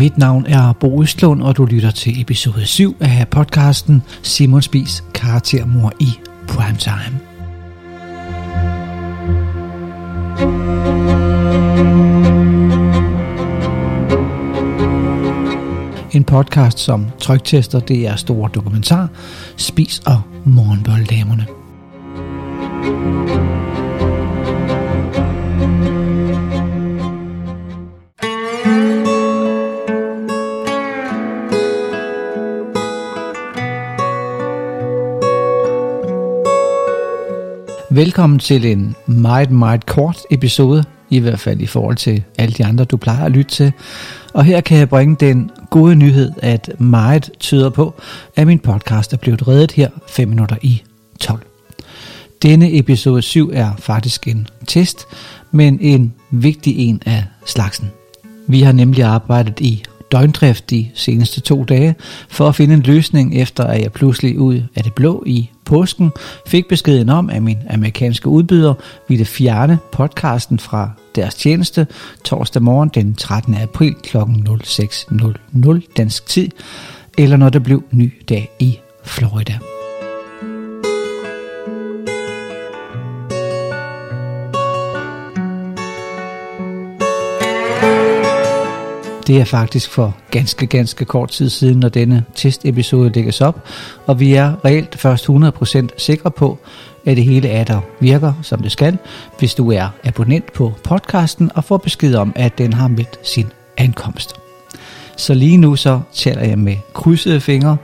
Mit navn er Bo Østlund, og du lytter til episode 7 af podcasten Simon Spis karaktermor i Primetime. En podcast, som tryktester det er store dokumentar, Spis og Morgenbolddamerne. Velkommen til en meget, meget kort episode, i hvert fald i forhold til alle de andre, du plejer at lytte til. Og her kan jeg bringe den gode nyhed, at meget tyder på, at min podcast er blevet reddet her 5 minutter i 12. Denne episode 7 er faktisk en test, men en vigtig en af slagsen. Vi har nemlig arbejdet i døgndrift de seneste to dage for at finde en løsning efter at jeg pludselig ud af det blå i påsken fik beskeden om, at min amerikanske udbyder ville fjerne podcasten fra deres tjeneste torsdag morgen den 13. april kl. 06.00 dansk tid, eller når det blev ny dag i Florida. Det er faktisk for ganske, ganske kort tid siden, når denne testepisode lægges op, og vi er reelt først 100% sikre på, at det hele er der virker, som det skal, hvis du er abonnent på podcasten og får besked om, at den har meldt sin ankomst. Så lige nu så taler jeg med krydsede fingre,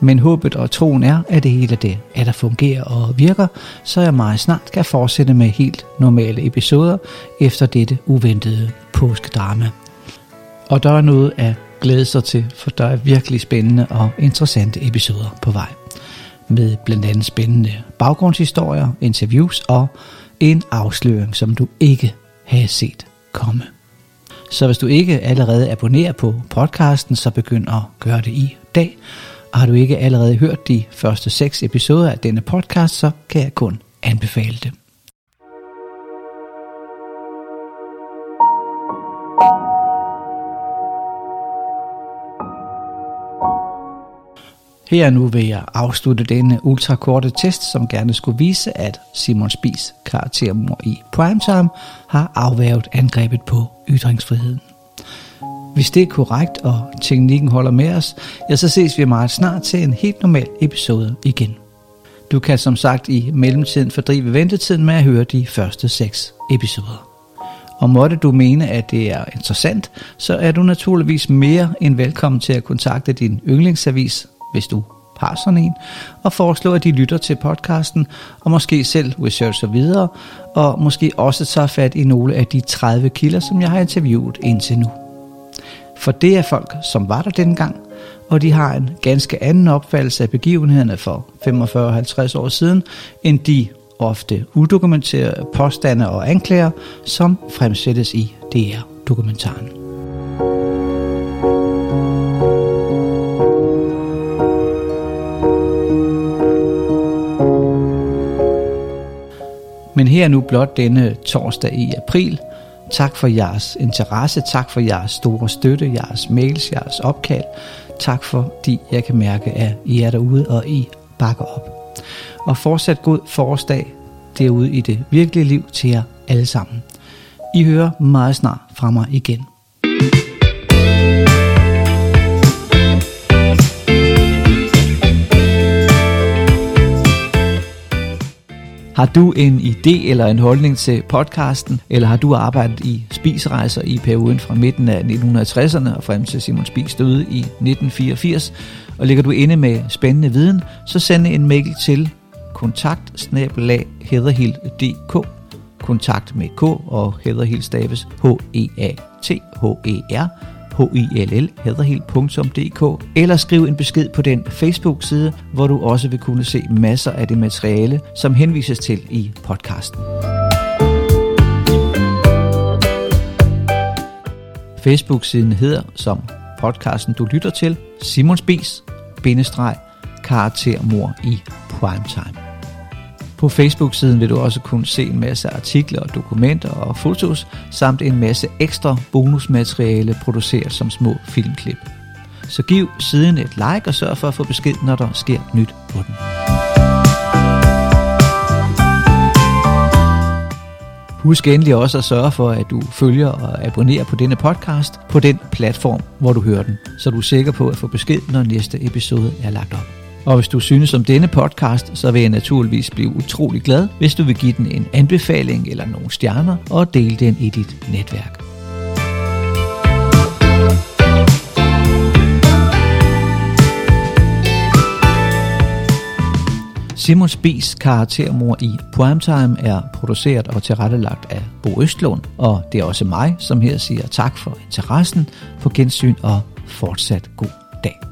men håbet og troen er, at det hele det er, der fungerer og virker, så jeg meget snart kan fortsætte med helt normale episoder efter dette uventede påskedrama. Og der er noget at glæde sig til, for der er virkelig spændende og interessante episoder på vej. Med blandt andet spændende baggrundshistorier, interviews og en afsløring, som du ikke havde set komme. Så hvis du ikke allerede abonnerer på podcasten, så begynd at gøre det i dag. Og har du ikke allerede hørt de første seks episoder af denne podcast, så kan jeg kun anbefale det. Her nu vil jeg afslutte denne ultrakorte test, som gerne skulle vise, at Simon Spies karaktermor i Primetime har afværget angrebet på ytringsfriheden. Hvis det er korrekt, og teknikken holder med os, ja, så ses vi meget snart til en helt normal episode igen. Du kan som sagt i mellemtiden fordrive ventetiden med at høre de første seks episoder. Og måtte du mene, at det er interessant, så er du naturligvis mere end velkommen til at kontakte din yndlingsavis hvis du har sådan en, og foreslå, at de lytter til podcasten, og måske selv researcher videre, og måske også tager fat i nogle af de 30 kilder, som jeg har interviewet indtil nu. For det er folk, som var der dengang, og de har en ganske anden opfattelse af begivenhederne for 45-50 år siden, end de ofte udokumenterede påstande og anklager, som fremsættes i DR-dokumentaren. Men her nu blot denne torsdag i april. Tak for jeres interesse, tak for jeres store støtte, jeres mails, jeres opkald. Tak fordi jeg kan mærke, at I er derude, og I bakker op. Og fortsat god forårsdag derude i det virkelige liv til jer alle sammen. I hører meget snart fra mig igen. Har du en idé eller en holdning til podcasten, eller har du arbejdet i spisrejser i perioden fra midten af 1960'erne og frem til Simon Spis døde i 1984, og ligger du inde med spændende viden, så send en mail til kontakt kontakt med K og hederhild staves H-E-A-T-H-E-R hillhaderhild.dk eller skriv en besked på den Facebook-side, hvor du også vil kunne se masser af det materiale, som henvises til i podcasten. Facebook-siden hedder, som podcasten du lytter til, Simon Spies, bindestreg, karaktermor i primetime. På Facebook-siden vil du også kunne se en masse artikler, dokumenter og fotos, samt en masse ekstra bonusmateriale produceret som små filmklip. Så giv siden et like og sørg for at få besked, når der sker nyt på den. Husk endelig også at sørge for, at du følger og abonnerer på denne podcast på den platform, hvor du hører den, så du er sikker på at få besked, når næste episode er lagt op. Og hvis du synes om denne podcast, så vil jeg naturligvis blive utrolig glad, hvis du vil give den en anbefaling eller nogle stjerner og dele den i dit netværk. Simon Spies karaktermor i Primetime er produceret og tilrettelagt af Bo Østlund, og det er også mig, som her siger tak for interessen, på gensyn og fortsat god dag.